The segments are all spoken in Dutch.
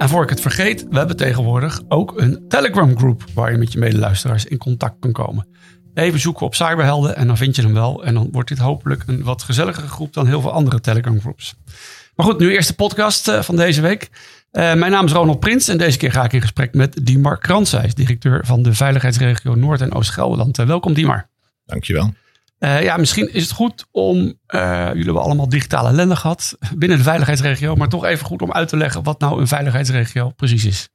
En voor ik het vergeet, we hebben tegenwoordig ook een Telegram groep waar je met je medeluisteraars in contact kan komen. Even zoeken op Cyberhelden en dan vind je hem wel. En dan wordt dit hopelijk een wat gezelligere groep dan heel veel andere Telegram groups. Maar goed, nu eerst de podcast eh, van deze week. Eh, mijn naam is Ronald Prins en deze keer ga ik in gesprek met Diemar Kransijs, directeur van de veiligheidsregio Noord- en Oost-Gelderland. Eh, welkom Diemar. Dankjewel. Eh, ja, misschien is het goed om, eh, jullie hebben allemaal digitale ellende gehad binnen de veiligheidsregio, maar toch even goed om uit te leggen wat nou een veiligheidsregio precies is.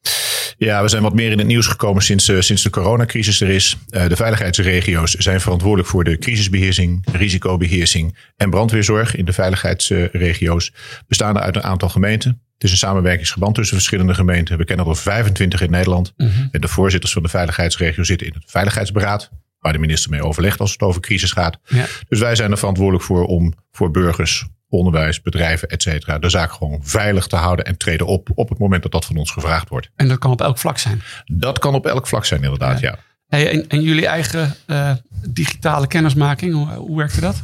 Ja, we zijn wat meer in het nieuws gekomen sinds, eh, sinds de coronacrisis er is. De veiligheidsregio's zijn verantwoordelijk voor de crisisbeheersing, risicobeheersing en brandweerzorg in de veiligheidsregio's. Bestaande uit een aantal gemeenten. Het is een samenwerkingsverband tussen verschillende gemeenten. We kennen er 25 in Nederland. En de voorzitters van de veiligheidsregio zitten in het Veiligheidsberaad. Waar de minister mee overlegt als het over crisis gaat. Ja. Dus wij zijn er verantwoordelijk voor om voor burgers, onderwijs, bedrijven, et cetera, de zaak gewoon veilig te houden en treden op op het moment dat dat van ons gevraagd wordt. En dat kan op elk vlak zijn. Dat kan op elk vlak zijn, inderdaad. Ja. Hey, en, en jullie eigen eh, digitale kennismaking, hoe, hoe werkte dat?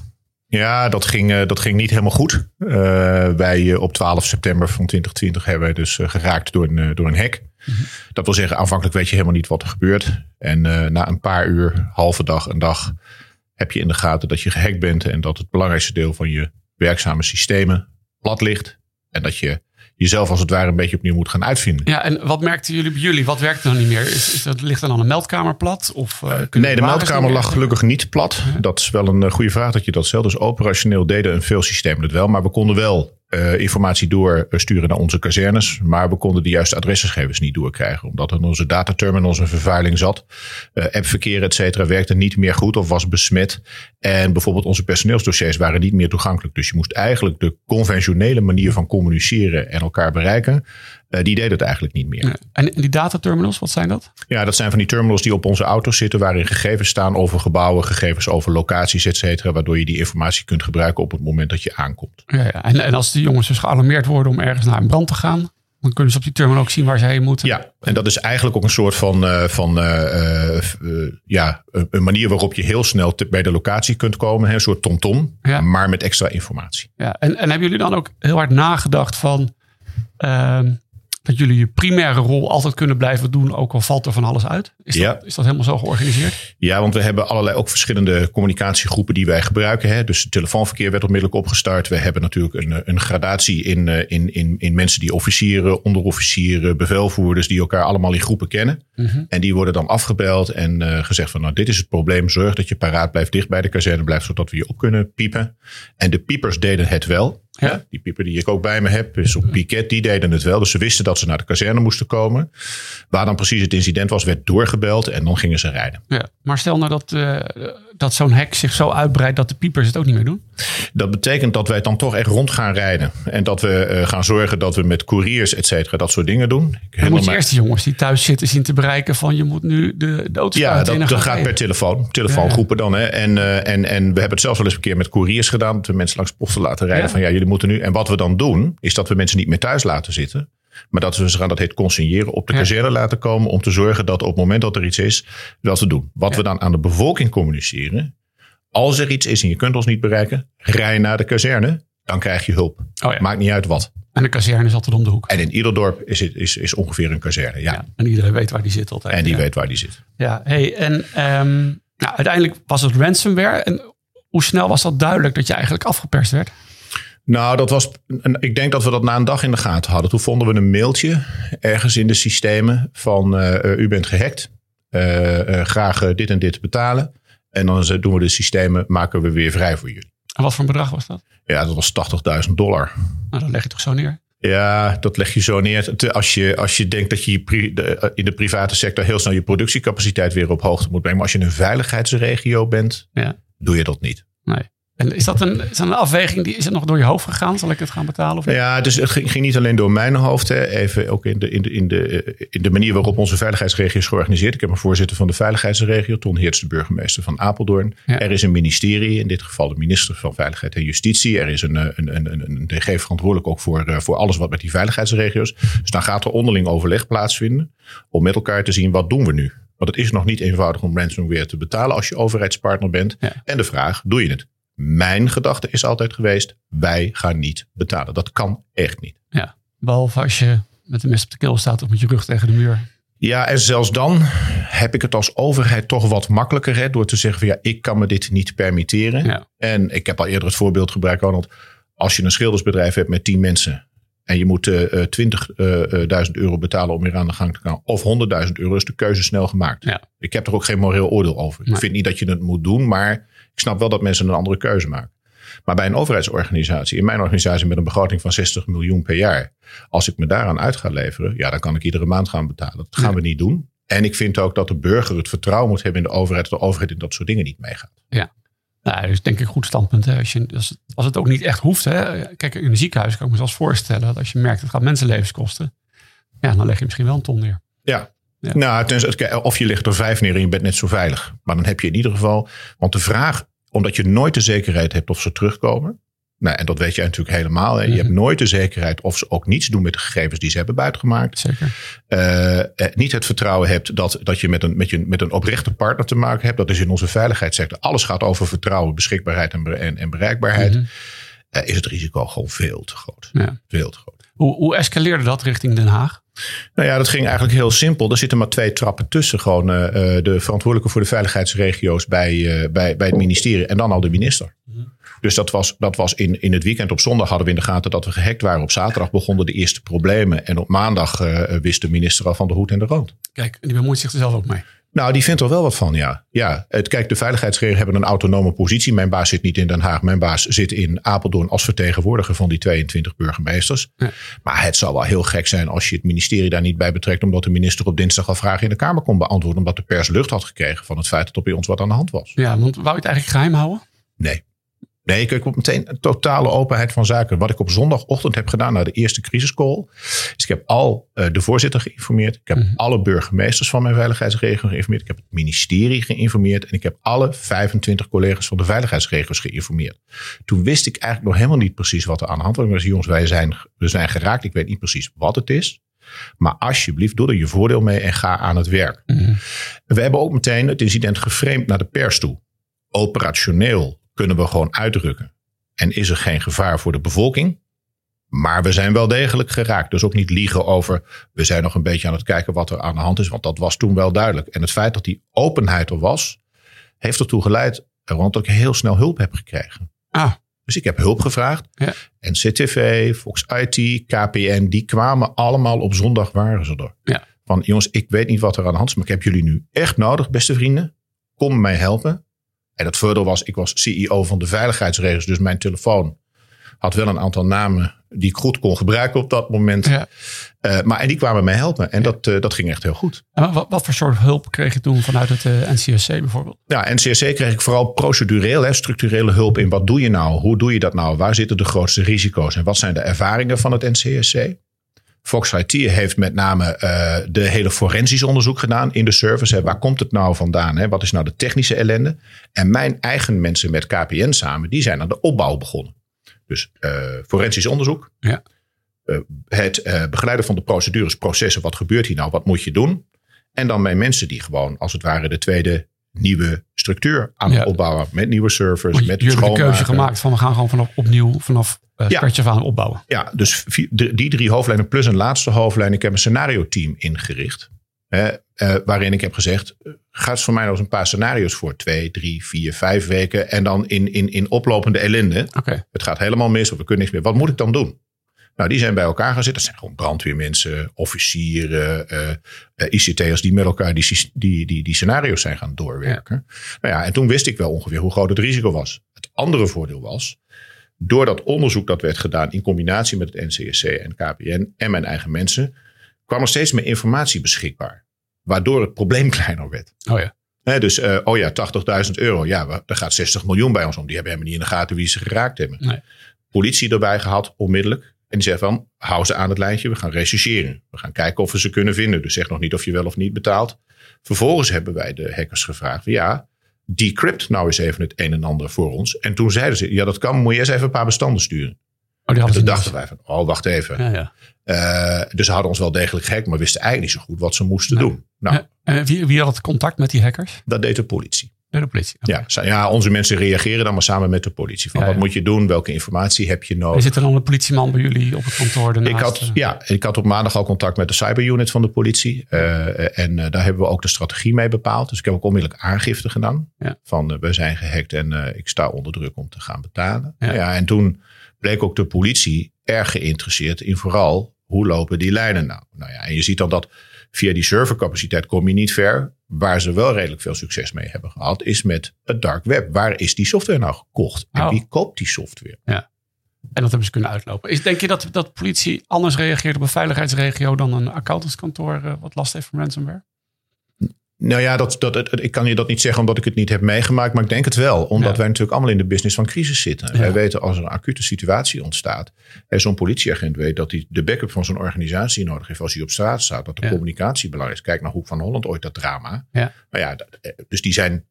Ja, dat ging, eh, dat ging niet helemaal goed. Eh, wij eh, op 12 september van 2020 hebben wij dus geraakt door een, door een hack. Dat wil zeggen, aanvankelijk weet je helemaal niet wat er gebeurt. En na een paar uur, halve dag, een dag, heb je in de gaten dat je gehackt bent. En dat het belangrijkste deel van je werkzame systemen plat ligt. En dat je jezelf als het ware een beetje opnieuw moet gaan uitvinden. Ja, en wat merkten jullie bij jullie? Wat werkte dan niet meer? Is, is dat, ligt er dan een meldkamer plat? Of, eh, Nee, de meldkamer lag gelukkig niet plat. Dat is wel een eh, goede vraag dat je dat zegt. Dus operationeel deden een veel systemen het wel. Maar we konden wel eh, informatie doorsturen naar onze kazernes. Maar we konden de juiste adresgegevens niet doorkrijgen. Omdat er in onze dataterminals een vervuiling zat. Appverkeer, et cetera, werkte niet meer goed of was besmet. En bijvoorbeeld onze personeelsdossiers waren niet meer toegankelijk. Dus je moest eigenlijk de conventionele manier van communiceren en elkaar bereiken. eh, die deed het eigenlijk niet meer. Ja. En die dataterminals, wat zijn dat? Ja, dat zijn van die terminals die op onze auto's zitten, waarin gegevens staan over gebouwen, gegevens over locaties, et cetera, waardoor je die informatie kunt gebruiken op het moment dat je aankomt. Ja, ja. En, en als die jongens dus gealarmeerd worden om ergens naar een brand te gaan, dan kunnen ze op die terminal ook zien waar ze heen moeten. Ja, en dat is eigenlijk ook een soort van, eh, van eh, eh, ja, een manier waarop je heel snel te- bij de locatie kunt komen. Hè, een soort tomtom, Ja. maar met extra informatie. Ja, en, en hebben jullie dan ook heel hard nagedacht van ehm, dat jullie je primaire rol altijd kunnen blijven doen, ook al valt er van alles uit? Is, Ja. dat, is dat helemaal zo georganiseerd? Ja, want we hebben allerlei ook verschillende communicatiegroepen die wij gebruiken. Hè. Dus het telefoonverkeer werd onmiddellijk opgestart. We hebben natuurlijk een, een gradatie in, eh, in, in, in mensen die officieren, onderofficieren, bevelvoerders, die elkaar allemaal in groepen kennen. En die worden dan afgebeld en eh, gezegd van nou dit is het probleem. Zorg dat je paraat blijft, dicht bij de kazerne blijft, zodat we je op kunnen piepen. En de piepers deden het wel. Ja. Die pieper die ik ook bij me heb, is op piket, die deden het wel. Dus ze wisten dat ze naar de kazerne moesten komen. Waar dan precies het incident was, werd doorgebeld en dan gingen ze rijden. Ja. Maar stel nou dat, eh, dat zo'n hack zich zo uitbreidt dat de piepers het ook niet meer doen. Dat betekent dat wij dan toch echt rond gaan rijden. En dat we eh, gaan zorgen dat we met couriers, et cetera, dat soort dingen doen. Herinner moet je eerst die jongens die thuis zitten zien te bereiken van je moet nu de, de auto's Ja, dat, en gaat per telefoon. Telefoongroepen dan. Hè. En, eh, en, en we hebben het zelfs wel eens een keer met couriers gedaan. Dat we mensen langs posten laten rijden. Ja. Van ja, jullie moeten nu. En wat we dan doen, is dat we mensen niet meer thuis laten zitten. Maar dat we ze gaan, dat heet consigneren, op de Ja. kazerne laten komen. Om te zorgen dat op het moment dat er iets is, dat we doen. Wat Ja. we dan aan de bevolking communiceren. Als er iets is en je kunt ons niet bereiken, rij naar de kazerne. Dan krijg je hulp. Oh ja. Maakt niet uit wat. En de kazerne is altijd om de hoek. En in ieder dorp is, het, is, is ongeveer een kazerne. Ja. En iedereen weet waar die zit altijd. En die weet waar die zit. Ja, hey, en ehm, nou, uiteindelijk was het ransomware. En hoe snel was dat duidelijk dat je eigenlijk afgeperst werd? Nou, dat was. Ik denk dat we dat na een dag in de gaten hadden. Toen vonden we een mailtje ergens in de systemen van eh, eh, u bent gehackt. Eh, graag dit en dit betalen. En dan doen we de systemen, maken we weer vrij voor jullie. En wat voor een bedrag was dat? Ja, dat was 80.000 dollar. Nou, dan leg je toch zo neer. Ja, dat leg je zo neer. Als je, als je denkt dat je, in de private sector heel snel je productiecapaciteit weer op hoogte moet brengen. Maar als je in een veiligheidsregio bent, Ja. doe je dat niet. Nee. En is dat een, is dat een afweging, die, is het nog door je hoofd gegaan? Zal ik het gaan betalen? Of niet? Ja, dus het ging, ging niet alleen door mijn hoofd. Hè. Even ook in de, in, de, in, de, in de manier waarop onze veiligheidsregio is georganiseerd. Ik heb een voorzitter van de veiligheidsregio, Ton Heerts, de burgemeester van Apeldoorn. Ja. Er is een ministerie, in dit geval de minister van Veiligheid en Justitie. Er is een, eh, een, een, een, DG verantwoordelijk ook voor, eh, voor alles wat met die veiligheidsregio's. Dus dan gaat er onderling overleg plaatsvinden om met elkaar te zien wat doen we nu. Want het is nog niet eenvoudig om ransomware te betalen als je overheidspartner bent. Ja. En de vraag, doe je het? Mijn gedachte is altijd geweest, wij gaan niet betalen. Dat kan echt niet. Ja. Behalve als je met de mes op de keel staat of met je rug tegen de muur. Ja, en zelfs dan heb ik het als overheid toch wat makkelijker. Hè, door te zeggen van ja, ik kan me dit niet permitteren. Ja. En ik heb al eerder het voorbeeld gebruikt, Ronald. Als je een schildersbedrijf hebt met 10 mensen. En je moet eh, eh, 20.000 euro betalen om weer aan de gang te gaan. Of 100.000 euro is de keuze snel gemaakt. Ja. Ik heb er ook geen moreel oordeel over. Nee. Ik vind niet dat je het moet doen. Maar ik snap wel dat mensen een andere keuze maken. Maar bij een overheidsorganisatie, in mijn organisatie met een begroting van 60 miljoen per jaar. Als ik me daaraan uit ga leveren, ja, dan kan ik iedere maand gaan betalen. Dat gaan Ja. we niet doen. En ik vind ook dat de burger het vertrouwen moet hebben in de overheid. Dat de overheid in dat soort dingen niet meegaat. Nou, dus denk ik een goed standpunt. Hè. Als, je, als, het, als het ook niet echt hoeft. Hè. Kijk, in een ziekenhuis kan ik me zelfs voorstellen. Dat als je merkt, het gaat mensenlevens kosten. Ja, dan leg je misschien wel een ton neer. Ja. Ja. Nou, tenzij, of je ligt er vijf neer en je bent net zo veilig. Maar dan heb je in ieder geval. Want de vraag, omdat je nooit de zekerheid hebt of ze terugkomen. Nou, en dat weet jij natuurlijk helemaal. Hè. Je Mhm. hebt nooit de zekerheid of ze ook niets doen met de gegevens die ze hebben buitgemaakt. Zeker. Eh, eh, niet het vertrouwen hebt dat, dat je, met een, met, je met een oprechte partner te maken hebt. Dat is in onze veiligheidssector. Alles gaat over vertrouwen, beschikbaarheid en, en bereikbaarheid. Mhm. Eh, is het risico gewoon veel te groot. ja. Veel te groot. hoe, hoe escaleerde dat richting Den Haag? Nou ja, dat ging eigenlijk heel simpel. Er zitten maar twee trappen tussen. Gewoon eh, eh, de verantwoordelijke voor de veiligheidsregio's bij, eh, bij, bij het ministerie en dan al de minister. Dus dat was, dat was in, in het weekend. Op zondag hadden we in de gaten dat we gehackt waren. Op zaterdag begonnen de eerste problemen. En op maandag wist de minister al van de hoed en de rand. Kijk, die bemoeit zich er zelf ook mee. Nou, die vindt er wel wat van, ja. ja het, kijk, de veiligheidsregio's hebben een autonome positie. Mijn baas zit niet in Den Haag. Mijn baas zit in Apeldoorn als vertegenwoordiger van die 22 burgemeesters. Ja. Maar het zou wel heel gek zijn als je het ministerie daar niet bij betrekt. Omdat de minister op dinsdag al vragen in de Kamer kon beantwoorden. Omdat de pers lucht had gekregen van het feit dat er bij ons wat aan de hand was. Ja, want wou je het eigenlijk geheim houden? Nee. Nee, ik heb meteen een totale openheid van zaken. Wat ik op zondagochtend heb gedaan na de eerste crisiscall. Is ik heb al eh, de voorzitter geïnformeerd. Ik heb Mhm. alle burgemeesters van mijn veiligheidsregio geïnformeerd. Ik heb het ministerie geïnformeerd. En ik heb alle 25 collega's van de veiligheidsregio's geïnformeerd. Toen wist ik eigenlijk nog helemaal niet precies wat er aan de hand was. Ik zei, jongens, wij zijn, we zijn geraakt. Ik weet niet precies wat het is. Maar alsjeblieft, doe er je voordeel mee en ga aan het werk. Mhm. We hebben ook meteen het incident geframed naar de pers toe. Operationeel kunnen we gewoon uitdrukken. En is er geen gevaar voor de bevolking. Maar we zijn wel degelijk geraakt. Dus ook niet liegen over. We zijn nog een beetje aan het kijken wat er aan de hand is. Want dat was toen wel duidelijk. En het feit dat die openheid er was. Heeft ertoe geleid. Dat ik heel snel hulp heb gekregen. Ah, Dus ik heb hulp gevraagd. Ja. En CTV, Fox IT, KPN. Die kwamen allemaal op zondag waren ze er. Ja. Van jongens, ik weet niet wat er aan de hand is. Maar ik heb jullie nu echt nodig, beste vrienden. Kom mij helpen. En het voordeel was, ik was CEO van de veiligheidsregels. Dus mijn telefoon had wel een aantal namen die ik goed kon gebruiken op dat moment. ja. Eh, maar en die kwamen mij helpen. En dat, eh, dat ging echt heel goed. En wat, wat voor soort hulp kreeg je toen vanuit het eh, NCSC bijvoorbeeld? Ja, en CSC kreeg ik vooral procedureel, hè, structurele hulp in. Wat doe je nou? Hoe doe je dat nou? Waar zitten de grootste risico's? En wat zijn de ervaringen van het NCSC? Fox IT heeft met name eh, de hele forensisch onderzoek gedaan in de service. Hè. Waar komt het nou vandaan? Hè? Wat is nou de technische ellende? En mijn eigen mensen met KPN samen, die zijn aan de opbouw begonnen. Dus eh, forensisch onderzoek. Ja. Eh, het begeleiden van de procedures, processen. Wat gebeurt hier nou? Wat moet je doen? En dan mijn mensen die gewoon als het ware de tweede nieuwe structuur aan het opbouwen. Met nieuwe servers, met jullie hebben de keuze gemaakt van we gaan gewoon vanaf opnieuw vanaf uh, scratch af aan opbouwen. Ja, dus vier- de- die drie hoofdlijnen plus een laatste hoofdlijn. Ik heb een scenario team ingericht. Hè, eh, waarin ik heb gezegd, eh, ga eens voor mij nog eens een paar scenario's voor. Twee, drie, vier, vijf weken. En dan in, in, in oplopende ellende. Het gaat helemaal mis of we kunnen niks meer. Wat moet ik dan doen? Nou, die zijn bij elkaar gaan zitten. Dat zijn gewoon brandweermensen, officieren, eh, eh, ICT'ers die met elkaar die, die, die, die scenario's zijn gaan doorwerken. Nou ja, en toen wist ik wel ongeveer hoe groot het risico was. Het andere voordeel was, door dat onderzoek dat werd gedaan in combinatie met het NCSC en KPN en mijn eigen mensen, kwam er steeds meer informatie beschikbaar. Waardoor het probleem kleiner werd. oh ja. Dus, eh, oh ja, 80.000 euro. Ja, we- er gaat 60 miljoen bij ons om. Die hebben helemaal niet in de gaten wie ze geraakt hebben. Nee. Politie erbij gehad, onmiddellijk. En die zegt van, hou ze aan het lijntje. We gaan rechercheren. We gaan kijken of we ze kunnen vinden. Dus zeg nog niet of je wel of niet betaalt. Vervolgens hebben wij de hackers gevraagd. Ja, decrypt nou eens even het een en ander voor ons. En toen zeiden ze, ja dat kan. Moet je eerst even een paar bestanden sturen. Oh, die En toen dachten wij van, oh wacht even. Ja, ja. Eh, dus ze hadden ons wel degelijk gehackt. Maar wisten eigenlijk niet zo goed wat ze moesten doen. Nou, En wie, wie had contact met die hackers? dat deed de politie. Bij de politie. Ja, ja, onze mensen reageren dan maar samen met de politie. Van Ja, wat moet je doen? Welke informatie heb je Er nodig? zit er dan een politieman bij jullie op het kantoor? Ik had, eh? ja, ik had op maandag al contact met de cyberunit van de politie. Eh, en eh, daar hebben we ook de strategie mee bepaald. Dus ik heb ook onmiddellijk aangifte gedaan. Ja. Van we zijn gehackt en ik sta onder druk om te gaan betalen. Ja. Ja. en toen bleek ook de politie erg geïnteresseerd in vooral hoe lopen die lijnen nou. Nou ja, en je ziet dan dat via die servercapaciteit kom je niet ver. Waar ze wel redelijk veel succes mee hebben gehad, is met het dark web. Waar is die software nou gekocht? En Oh. wie koopt die software? En dat hebben ze kunnen uitlopen. Is, denk je dat, dat politie anders reageert op een veiligheidsregio dan een accountantskantoor eh, wat last heeft van ransomware? Nou ja, dat, dat, ik kan je dat niet zeggen omdat ik het niet heb meegemaakt, maar ik denk het wel. Omdat Ja. wij natuurlijk allemaal in de business van crisis zitten. Ja. Wij weten als er een acute situatie ontstaat. En zo'n politieagent weet dat hij de backup van zo'n organisatie nodig heeft als hij op straat staat. Dat de Ja. communicatie belangrijk is. Kijk naar Hoek van Holland ooit dat drama. Ja. Maar ja, eh, dus die zijn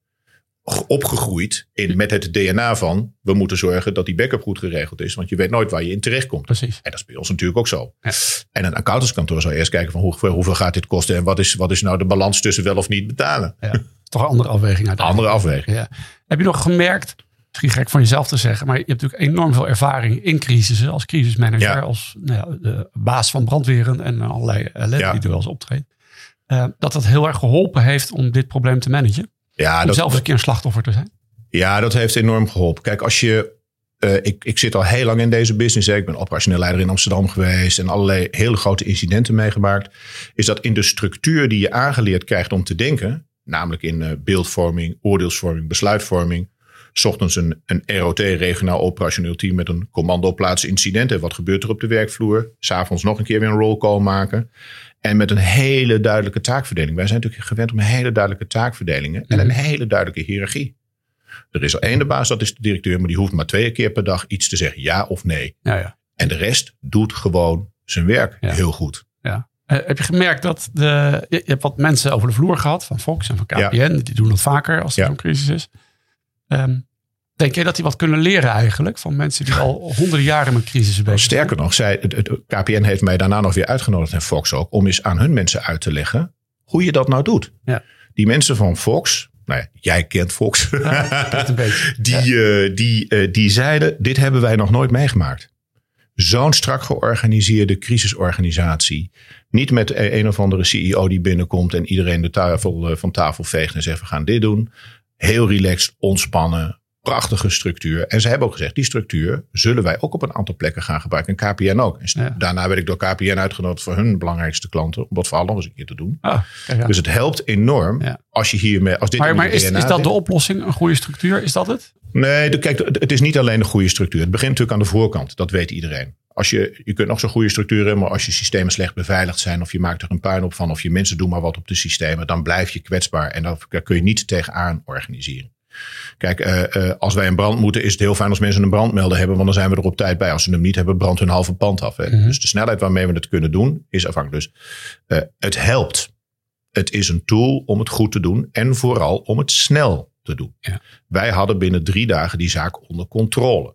opgegroeid in, met het DNA van we moeten zorgen dat die backup goed geregeld is. Want je weet nooit waar je in terechtkomt. Precies. En dat is bij ons natuurlijk ook zo. Ja. En een accountantskantoor zou eerst kijken van hoeveel, hoeveel gaat dit kosten en wat is, wat is nou de balans tussen wel of niet betalen. Ja. Toch een andere afweging uiteindelijk. Andere afweging. Ja. Heb je nog gemerkt, misschien gek van jezelf te zeggen, maar je hebt natuurlijk enorm veel ervaring in crisissen als crisismanager, Ja. als nou ja, de baas van brandweren en allerlei ellende die er wel eens optreedt. Eh, dat dat heel erg geholpen heeft om dit probleem te managen. Ja om dat, zelf eens een keer een slachtoffer te zijn. ja, dat heeft enorm geholpen. Kijk, als je. eh, ik, ik zit al heel lang in deze business. Hè. Ik ben operationeel leider in Amsterdam geweest. En allerlei hele grote incidenten meegemaakt. Is dat in de structuur die je aangeleerd krijgt om te denken. Namelijk in eh, beeldvorming, oordeelsvorming, besluitvorming. 's ochtends een, een ROT, regionaal operationeel team met een commando plaats incidenten. Wat gebeurt er op de werkvloer? S'avonds nog een keer weer een roll call maken. En met een hele duidelijke taakverdeling. Wij zijn natuurlijk gewend om hele duidelijke taakverdelingen. En een Mhm. hele duidelijke hiërarchie. Er is er één de baas, dat is de directeur. Maar die hoeft maar twee keer per dag iets te zeggen. Ja of nee. Ja, ja. En de rest doet gewoon zijn werk Ja. heel goed. Ja. Eh, heb je gemerkt dat de, je, hebt wat mensen over de vloer gehad van Fox en van KPN. Die doen dat vaker als er zo'n crisis is. Ehm, denk je dat die wat kunnen leren eigenlijk van mensen die al honderden jaren met crisis bezig zijn? Sterker nog, zij, het, KPN heeft mij daarna nog weer uitgenodigd en Fox ook. Om eens aan hun mensen uit te leggen hoe je dat nou doet. Ja. Die mensen van Fox, nou ja, jij kent Fox. Die, eh, die, eh, die zeiden: Dit hebben wij nog nooit meegemaakt. Zo'n strak georganiseerde crisisorganisatie. Niet met e- een of andere CEO die binnenkomt en iedereen de tafel eh, van tafel veegt en zegt: We gaan dit doen. Heel relaxed, ontspannen, prachtige structuur. En ze hebben ook gezegd: Die structuur zullen wij ook op een aantal plekken gaan gebruiken. En KPN ook. En s- Ja. daarna werd ik door KPN uitgenodigd voor hun belangrijkste klanten. Om dat vooral nog eens een keer te doen. Ah. Dus het helpt enorm Ja. als je hiermee. Als dit maar is, DNA is dat de oplossing? Een goede structuur? Is dat het? Nee, de- kijk, het is niet alleen de goede structuur. Het begint natuurlijk aan de voorkant. Dat weet iedereen. Als je, je kunt nog zo'n goede structuur hebben, maar als je systemen slecht beveiligd zijn, of je maakt er een puin op van, of je mensen doen maar wat op de systemen, dan blijf je kwetsbaar en daar daar kun je niet tegenaan organiseren. Kijk, eh, eh, als wij een brand moeten, is het heel fijn als mensen een brandmelder hebben, want dan zijn we er op tijd bij. Als ze hem niet hebben, brandt hun halve pand af. Hè. Mhm. Dus de snelheid waarmee we het kunnen doen, is afhankelijk. Dus eh, het helpt. Het is een tool om het goed te doen en vooral om het snel te doen. Ja. Wij hadden binnen drie dagen die zaak onder controle.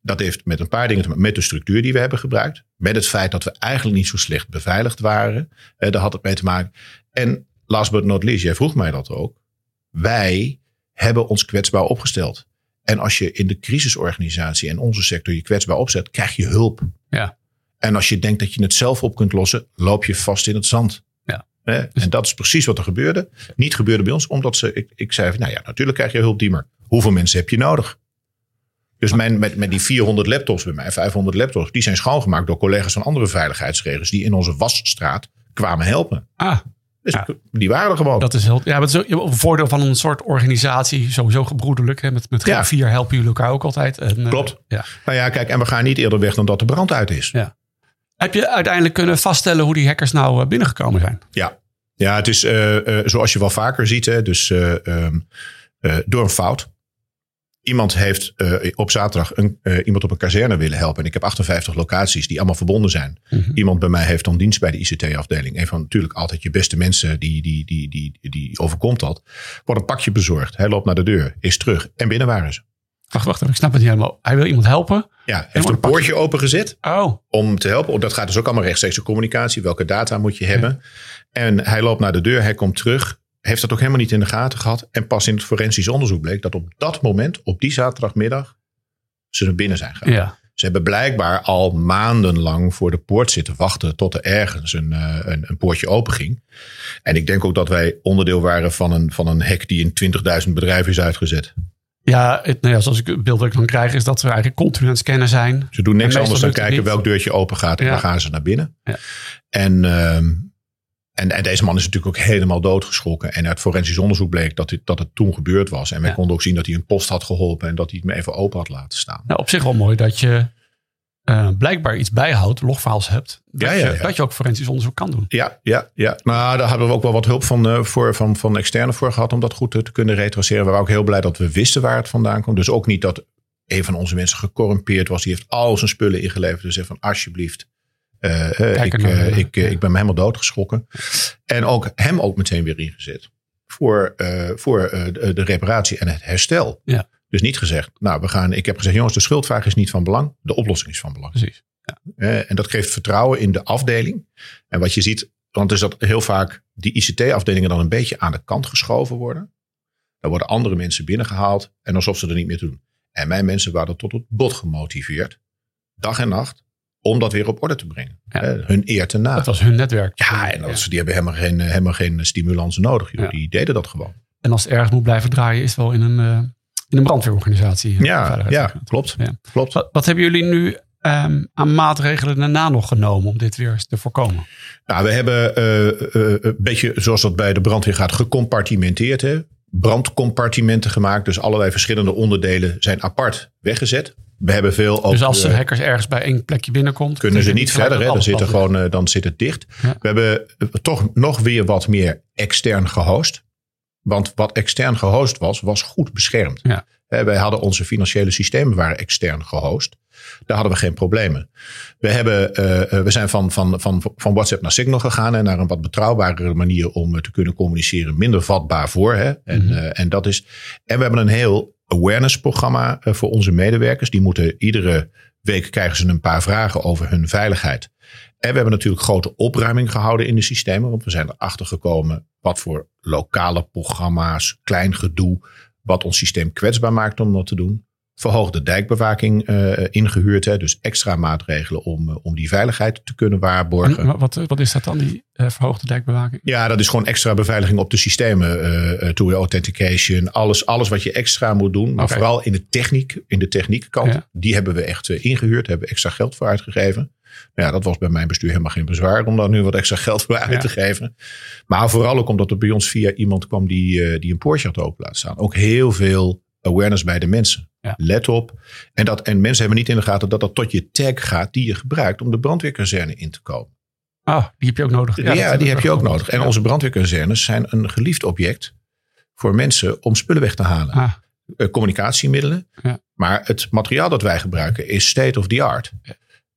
Dat heeft met een paar dingen te maken. Met de structuur die we hebben gebruikt. Met het feit dat we eigenlijk niet zo slecht beveiligd waren. Eh, daar had het mee te maken. En last but not least, jij vroeg mij dat ook. Wij hebben ons kwetsbaar opgesteld. En als je in de crisisorganisatie en onze sector je kwetsbaar opzet, krijg je hulp. Ja. En als je denkt dat je het zelf op kunt lossen, loop je vast in het zand. Ja. Hè? En dat is precies wat er gebeurde. Niet gebeurde bij ons, omdat ze, ik, ik zei, van, nou ja, natuurlijk krijg je hulp, Diemer. Hoeveel mensen heb je nodig? Dus mijn, met, met die 400 laptops bij mij, 500 laptops, die zijn schoongemaakt door collega's van andere veiligheidsregels die in onze wasstraat kwamen helpen. Ah, Dus Ja. die waren er gewoon. dat is heel. Ja, het is een voordeel van een soort organisatie, sowieso gebroederlijk. Hè? Met, met Ja. vier helpen jullie elkaar ook altijd. En, eh, Klopt. ja. Nou ja, kijk, en we gaan niet eerder weg dan dat de brand uit is. Ja. Heb je uiteindelijk kunnen vaststellen hoe die hackers nou eh, binnengekomen zijn? Ja. Ja, het is uh, zoals je wel vaker ziet. Hè, dus um, door een fout. Iemand heeft op zaterdag een, iemand op een kazerne willen helpen. En ik heb 58 locaties die allemaal verbonden zijn. Mhm. Iemand bij mij heeft dan dienst bij de ICT-afdeling. Een van natuurlijk altijd je beste mensen die, die, die, die, die overkomt dat. Wordt een pakje bezorgd. Hij loopt naar de deur, is terug. En binnen waren ze. Wacht, wacht, ik snap het niet helemaal. Hij wil iemand helpen. Ja, heeft een poortje opengezet oh. om te helpen. Dat gaat dus ook allemaal rechtstreeks communicatie. Welke data moet je hebben? En hij loopt naar de deur, hij komt terug. Heeft dat ook helemaal niet in de gaten gehad. En pas in het forensisch onderzoek bleek dat op dat moment, op die zaterdagmiddag, ze er binnen zijn gegaan. Ja. Ze hebben blijkbaar al maandenlang voor de poort zitten wachten tot er ergens een, uh, een, een, poortje open ging. En ik denk ook dat wij onderdeel waren van een, van een hek die in 20.000 bedrijven is uitgezet. Ja, het, nou ja, zoals ik het beeld dat ik dan krijg, is dat ze eigenlijk continu aan het scannen zijn. Ze doen niks anders dan kijken welk deurtje open gaat en dan gaan ze naar binnen. Ja. En, uh, en, en, deze man is natuurlijk ook helemaal doodgeschrokken. En uit forensisch onderzoek bleek dat, dat het toen gebeurd was. En wij konden ook zien dat hij een post had geholpen en dat hij het me even open had laten staan. Nou, op zich wel mooi dat je uh, blijkbaar iets bijhoudt, logfiles hebt, dat, ja, ja, Je, dat je ook forensisch onderzoek kan doen. Ja, ja, ja. Nou, daar hebben we ook wel wat hulp van, uh, voor, van, van externe voor gehad om dat goed te, te, kunnen retraceren. We waren ook heel blij dat we wisten waar het vandaan kwam. Dus ook niet dat een van onze mensen gecorrumpeerd was. Die heeft al zijn spullen ingeleverd. Dus zei van alsjeblieft, ik, ik, ik ben me helemaal doodgeschrokken. En ook hem ook meteen weer ingezet voor, voor de, de reparatie en het herstel. Ja. Dus niet gezegd, nou, we gaan. Ik heb gezegd, jongens, de schuldvraag is niet van belang. De oplossing is van belang. Precies. Ja. en dat geeft vertrouwen in de afdeling. En wat je ziet, want is dat heel vaak die ICT-afdelingen dan een beetje aan de kant geschoven worden. Dan worden andere mensen binnengehaald en alsof ze er niet meer doen. En mijn mensen waren tot het bot gemotiveerd, dag en nacht, om dat weer op orde te brengen. hun eer te na. Dat was hun netwerk. Ja, en dat, die hebben helemaal geen, helemaal geen stimulans nodig. Die deden dat gewoon. En als het ergens moet blijven draaien, is het wel in een, uh, in een brandweerorganisatie. Ja, ja klopt. Ja. klopt. Wat, wat, hebben jullie nu um, aan maatregelen daarna nog genomen om dit weer te voorkomen? Nou, we hebben uh, uh, een beetje zoals dat bij de brandweer gaat, gecompartimenteerd. Hè? Brandcompartimenten gemaakt. Dus allerlei verschillende onderdelen zijn apart weggezet. We hebben veel ook, dus als de hackers ergens bij één plekje binnenkomt, kunnen ze niet verder. Hè? Dan zit, er gewoon, dan zit het dicht. We hebben toch nog weer wat meer extern gehost. Want wat extern gehost was, was goed beschermd. Ja. Wij hadden onze financiële systemen waren extern gehost. Daar hadden we geen problemen. We, hebben, uh, we zijn van, van, van, van WhatsApp naar Signal gegaan en naar een wat betrouwbare manier om te kunnen communiceren. Minder vatbaar voor. Hè? En, mm -hmm. uh, en, dat is, en we hebben een heel awareness programma voor onze medewerkers. Die moeten iedere week krijgen ze een paar vragen over hun veiligheid. En we hebben natuurlijk grote opruiming gehouden in de systemen. Want we zijn erachter gekomen wat voor lokale programma's, klein gedoe, wat ons systeem kwetsbaar maakt om dat te doen. Verhoogde dijkbewaking uh, ingehuurd. Hè, dus extra maatregelen om, uh, om die veiligheid te kunnen waarborgen. En wat, wat is dat dan, die uh, verhoogde dijkbewaking? Ja, dat is gewoon extra beveiliging op de systemen. two-way authentication, alles, alles wat je extra moet doen. Maar okay. vooral in de techniek, in de techniekkant. Ja. Die hebben we echt ingehuurd, hebben extra geld voor uitgegeven. Ja, dat was bij mijn bestuur helemaal geen bezwaar om daar nu wat extra geld voor uit ja. te geven. Maar vooral ook omdat er bij ons via iemand kwam die, die een Porsche had open laten staan. Ook heel veel awareness bij de mensen. Ja. Let op. En, dat, en mensen hebben niet in de gaten dat dat tot je tag gaat die je gebruikt om de brandweerkazerne in te komen. Ah, die heb je ook nodig. Ja, ja die heb je ook nodig. En onze brandweerkazernes zijn een geliefd object voor mensen om spullen weg te halen. Ah. Uh, communicatiemiddelen. Ja. Maar het materiaal dat wij gebruiken is state of the art.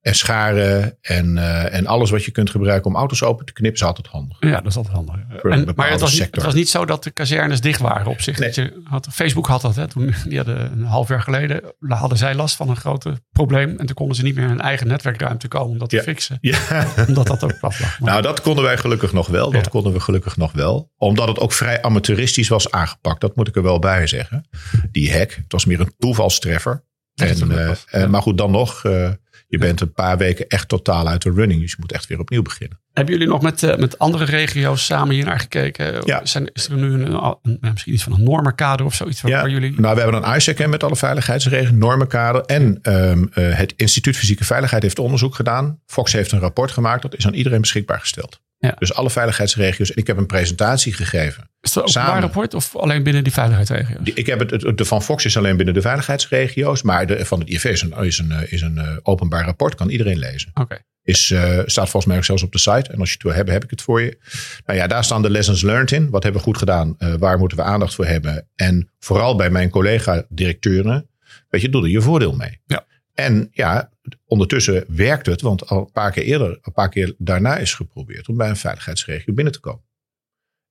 En scharen en, uh, en alles wat je kunt gebruiken om auto's open te knippen is altijd handig. Ja, dat is altijd handig. En, maar het was, niet, het was, niet, zo dat de kazernes dicht waren op zich. Nee. Dat je had, Facebook had dat. Hè, toen, die hadden een half jaar geleden hadden zij last van een groot probleem. En toen konden ze niet meer in hun eigen netwerkruimte komen om dat ja. te fixen. Ja. Omdat dat ook plat lag. Maar, nou, dat konden wij gelukkig nog wel. Dat Ja. konden we gelukkig nog wel. Omdat het ook vrij amateuristisch was aangepakt. Dat moet ik er wel bij zeggen. Die hack. Het was meer een toevalstreffer. En, een eh, toeval, eh, ja. maar goed, dan nog. eh, je bent een paar weken echt totaal uit de running. Dus je moet echt weer opnieuw beginnen. Hebben jullie nog met, eh, met andere regio's samen hier naar gekeken? Ja. Zijn, is er nu een, een- ja, misschien iets van een normenkader of zoiets waar, waar jullie... Nou, we hebben een ISAC met alle veiligheidsregels, normenkader. En ehm, eh, het Instituut Fysieke Veiligheid heeft onderzoek gedaan. Fox heeft een rapport gemaakt. Dat is aan iedereen beschikbaar gesteld. Ja. Dus alle veiligheidsregio's. En ik heb een presentatie gegeven. Is dat een Samen. openbaar rapport of alleen binnen die veiligheidsregio's? Ik heb het, het- de van Fox is alleen binnen de veiligheidsregio's. Maar de, van het IFV is een, is een, is een eh, openbaar rapport. Kan iedereen lezen. Oké. Is, eh, staat volgens mij ook zelfs op de site. En als je het wil hebben, heb ik het voor je. Nou ja, daar staan de lessons learned in. Wat hebben we goed gedaan? Eh, waar moeten we aandacht voor hebben? En vooral bij mijn collega-directeuren. Weet je, doe er je voordeel mee. Ja. En ja, ondertussen werkt het. Want al een paar keer eerder, een paar keer daarna is geprobeerd om bij een veiligheidsregio binnen te komen.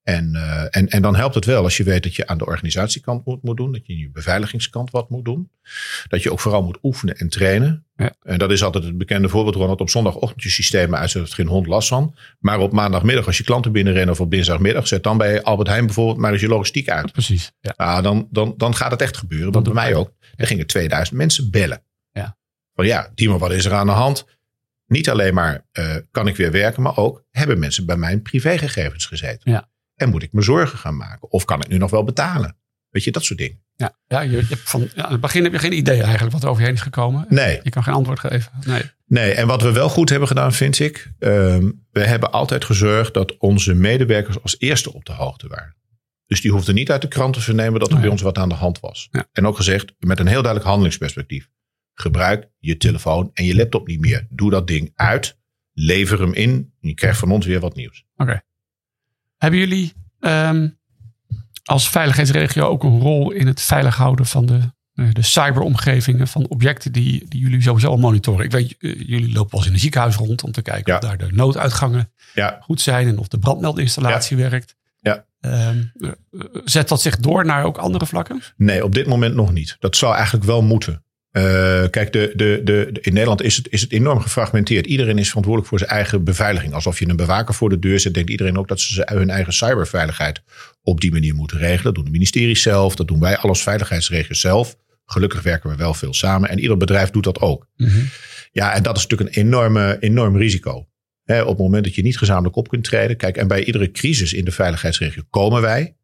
En, eh, en, en dan helpt het wel als je weet dat je aan de organisatiekant moet, moet doen. Dat je in je beveiligingskant wat moet doen. Dat je ook vooral moet oefenen en trainen. Ja. En dat is altijd het bekende voorbeeld, Ronald. Op zondagochtend je systemen uit, zodat geen hond last van. Maar op maandagmiddag, als je klanten binnenrennen of op dinsdagmiddag, zet dan bij Albert Heijn bijvoorbeeld maar eens je logistiek uit. Precies. Ja. Nou, dan, dan, dan gaat het echt gebeuren. Want bij mij ook. Er gingen 2000 mensen bellen. Van ja, Timo, wat is er aan de hand? Niet alleen maar eh, kan ik weer werken, maar ook hebben mensen bij mijn privégegevens gezeten. Ja. En moet ik me zorgen gaan maken? Of kan ik nu nog wel betalen? Weet je, dat soort dingen. Ja, ja, je, van, ja, aan het begin heb je geen idee eigenlijk wat er over je heen is gekomen. Nee. Je kan geen antwoord geven. Nee. Nee, en wat we wel goed hebben gedaan, vind ik. ehm, we hebben altijd gezorgd dat onze medewerkers als eerste op de hoogte waren. Dus die hoefden niet uit de krant te vernemen dat er Oh bij ons wat aan de hand was. Ja. En ook gezegd met een heel duidelijk handelingsperspectief. Gebruik je telefoon en je laptop niet meer. Doe dat ding uit. Lever hem in. En je krijgt van ons weer wat nieuws. Hebben jullie ehm, als veiligheidsregio ook een rol in het veilig houden van de, eh, de cyberomgevingen van objecten die, die jullie sowieso al monitoren? Ik weet, eh, jullie lopen wel eens in een ziekenhuis rond om te kijken Ja. of daar de nooduitgangen Ja, goed zijn en of de brandmeldinstallatie werkt. Ja. Ehm, eh, zet dat zich door naar ook andere vlakken? Nee, op dit moment nog niet. Dat zou eigenlijk wel moeten. Eh, kijk, de, de, de, in Nederland is het, is het enorm gefragmenteerd. Iedereen is verantwoordelijk voor zijn eigen beveiliging. Alsof je een bewaker voor de deur zet, denkt iedereen ook dat ze hun eigen cyberveiligheid op die manier moeten regelen. Dat doen de ministeries zelf, dat doen wij alles veiligheidsregio's zelf. Gelukkig werken we wel veel samen en ieder bedrijf doet dat ook. Ja, en dat is natuurlijk een enorme, enorm risico. Op het moment dat je niet gezamenlijk op kunt treden. Kijk, en bij iedere crisis in de veiligheidsregio komen wij.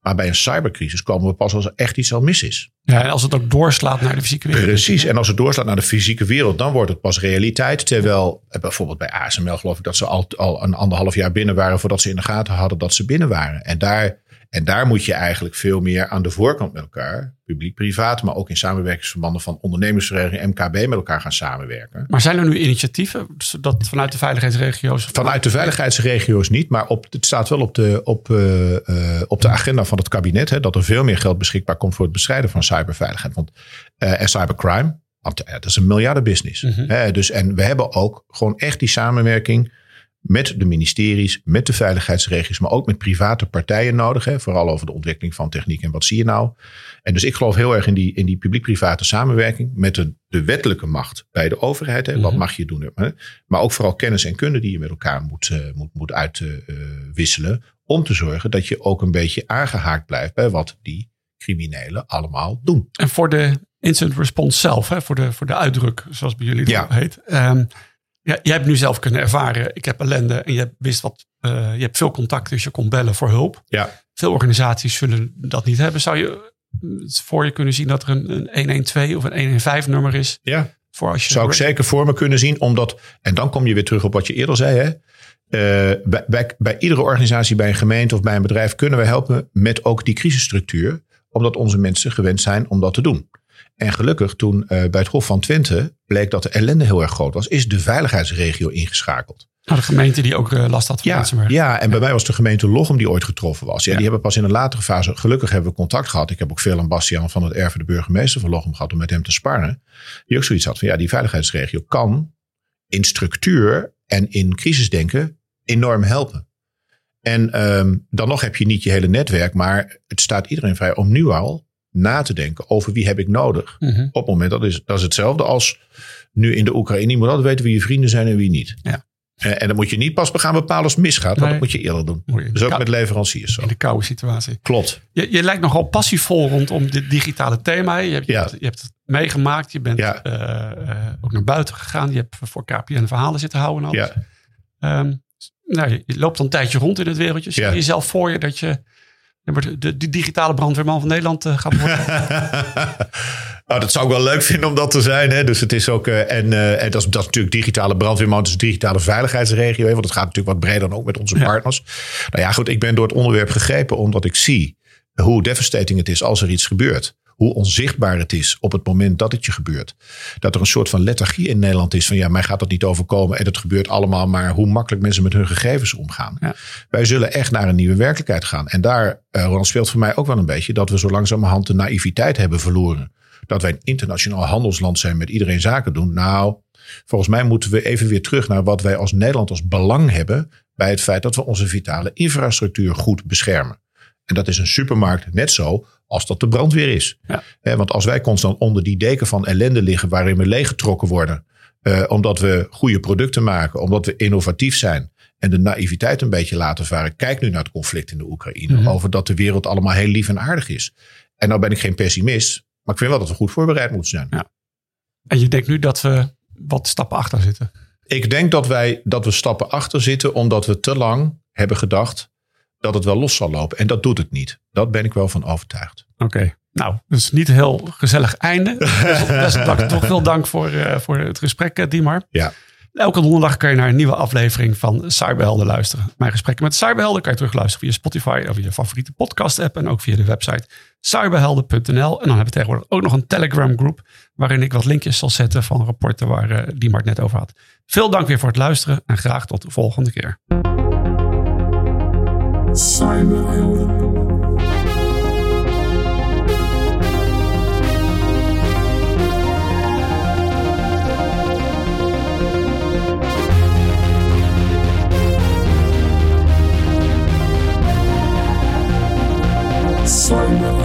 Maar bij een cybercrisis komen we pas als er echt iets al mis is. Ja, en als het ook doorslaat naar de fysieke wereld. Precies. En als het doorslaat naar de fysieke wereld, dan wordt het pas realiteit. Terwijl eh, bijvoorbeeld bij ASML geloof ik dat ze al, al een anderhalf jaar binnen waren voordat ze in de gaten hadden dat ze binnen waren. En daar, en daar moet je eigenlijk veel meer aan de voorkant met elkaar, publiek-privaat, maar ook in samenwerkingsverbanden van ondernemingsvereniging MKB met elkaar gaan samenwerken. Maar zijn er nu initiatieven zodat vanuit de veiligheidsregio's? Vanuit de veiligheidsregio's niet, maar op, het staat wel op de, op, eh, eh, op de agenda van het kabinet. Hè, dat er veel meer geld beschikbaar komt voor het bestrijden van cyberveiligheid want, eh, en cybercrime. Want dat is een miljardenbusiness. Mhm. Hè, dus, en we hebben ook gewoon echt die samenwerking met de ministeries, met de veiligheidsregio's, maar ook met private partijen nodig. Hè, vooral over de ontwikkeling van techniek en wat zie je nou. En dus ik geloof heel erg in die, in die publiek-private samenwerking met de, de wettelijke macht bij de overheid. Hè, Wat Mhm. mag je doen? Hè, maar ook vooral kennis en kunde die je met elkaar moet, eh, moet, moet uitwisselen. om te zorgen dat je ook een beetje aangehaakt blijft bij wat die criminelen allemaal doen. En voor de incident response zelf, hè, voor, de, voor de uitdruk, zoals bij jullie Ja. dat heet. Ehm, ja, jij hebt nu zelf kunnen ervaren, ik heb ellende en je wist wat, eh, je hebt veel contact, dus je kon bellen voor hulp. Ja, Veel organisaties zullen dat niet hebben. Zou je het voor je kunnen zien dat er een, een 112 of een 115 nummer is ja. voor als je zou ik zeker voor me kunnen zien. Omdat, en dan kom je weer terug op wat je eerder zei. Hè? Eh, bij, bij, bij iedere organisatie, bij een gemeente of bij een bedrijf kunnen we helpen met ook die crisisstructuur. Omdat onze mensen gewend zijn om dat te doen. En gelukkig toen eh, bij het Hof van Twente bleek dat de ellende heel erg groot was, is de veiligheidsregio ingeschakeld. Nou, de gemeente die ook eh, last had van Ja, ransomware. ja, en bij mij was de gemeente Lochem die ooit getroffen was. Ja, Ja. Die hebben pas in een latere fase, gelukkig hebben we contact gehad. Ik heb ook veel aan Bastiaan van het Erven, de burgemeester van Lochem, gehad om met hem te sparren. Die ook zoiets had van, ja, die veiligheidsregio kan in structuur en in crisisdenken enorm helpen. En ehm, dan nog heb je niet je hele netwerk, maar het staat iedereen vrij om nu al na te denken over wie heb ik nodig. Mhm. Op het moment, dat is, dat is hetzelfde als nu in de Oekraïne. Je moet altijd weten wie je vrienden zijn en wie niet. Ja. En, en dan moet je niet pas gaan bepalen als het misgaat. Want Nee. dat moet je eerder doen. Dus ook met leveranciers zo. In de koude situatie. Klopt. Je, je lijkt nogal passievol rondom dit digitale thema. Je hebt, je Ja. hebt, je hebt het meegemaakt. Je bent Ja. eh, eh, ook naar buiten gegaan. Je hebt voor KPN verhalen zitten houden. En alles. Ja. Ehm, nou, je, loopt dan een tijdje rond in het wereldje. Zie je jezelf voor je dat je de, de, digitale brandweerman van Nederland eh, gaat worden? Nou, dat zou ik wel leuk vinden om dat te zijn. Hè? Dus het is ook. Uh, en, uh, en dat, is, dat is natuurlijk digitale brandweerman, dus digitale veiligheidsregio. Hè? Want het gaat natuurlijk wat breder dan ook met onze ja. partners. Nou ja, goed, ik ben door het onderwerp gegrepen omdat ik zie hoe devastating het is als er iets gebeurt hoe onzichtbaar het is op het moment dat het je gebeurt. Dat er een soort van lethargie in Nederland is van ja, mij gaat dat niet overkomen en het gebeurt allemaal, maar hoe makkelijk mensen met hun gegevens omgaan. Ja. Wij zullen echt naar een nieuwe werkelijkheid gaan. En daar, uh, Ronald, speelt voor mij ook wel een beetje dat we zo langzamerhand de naïviteit hebben verloren. Dat wij een internationaal handelsland zijn met iedereen zaken doen. Nou, volgens mij moeten we even weer terug naar wat wij als Nederland als belang hebben bij het feit dat we onze vitale infrastructuur goed beschermen. En dat is een supermarkt net zo als dat de brandweer is. Ja. want als wij constant onder die deken van ellende liggen waarin we leeggetrokken worden, eh, omdat we goede producten maken, omdat we innovatief zijn en de naïviteit een beetje laten varen. Kijk nu naar het conflict in de Oekraïne, mhm. over dat de wereld allemaal heel lief en aardig is. En nou ben ik geen pessimist, maar ik vind wel dat we goed voorbereid moeten zijn. Ja. En je denkt nu dat we wat stappen achter zitten? Ik denk dat wij dat we stappen achter zitten omdat we te lang hebben gedacht dat het wel los zal lopen. En dat doet het niet. Dat ben ik wel van overtuigd. Oké. Nou, dus niet een heel gezellig einde. dus, toch veel dank voor, uh, voor het gesprek, uh, Diemar. Ja. Elke donderdag kan je naar een nieuwe aflevering van Cyberhelden luisteren. Mijn gesprekken met Cyberhelden kan je terugluisteren via Spotify of via je favoriete podcast app. En ook via de website cyberhelden.nl. En dan hebben we tegenwoordig ook nog een Telegram groep. Waarin ik wat linkjes zal zetten van rapporten waar uh, Diemar het net over had. Veel dank weer voor het luisteren en graag tot de volgende keer. Simon Hilden. Simon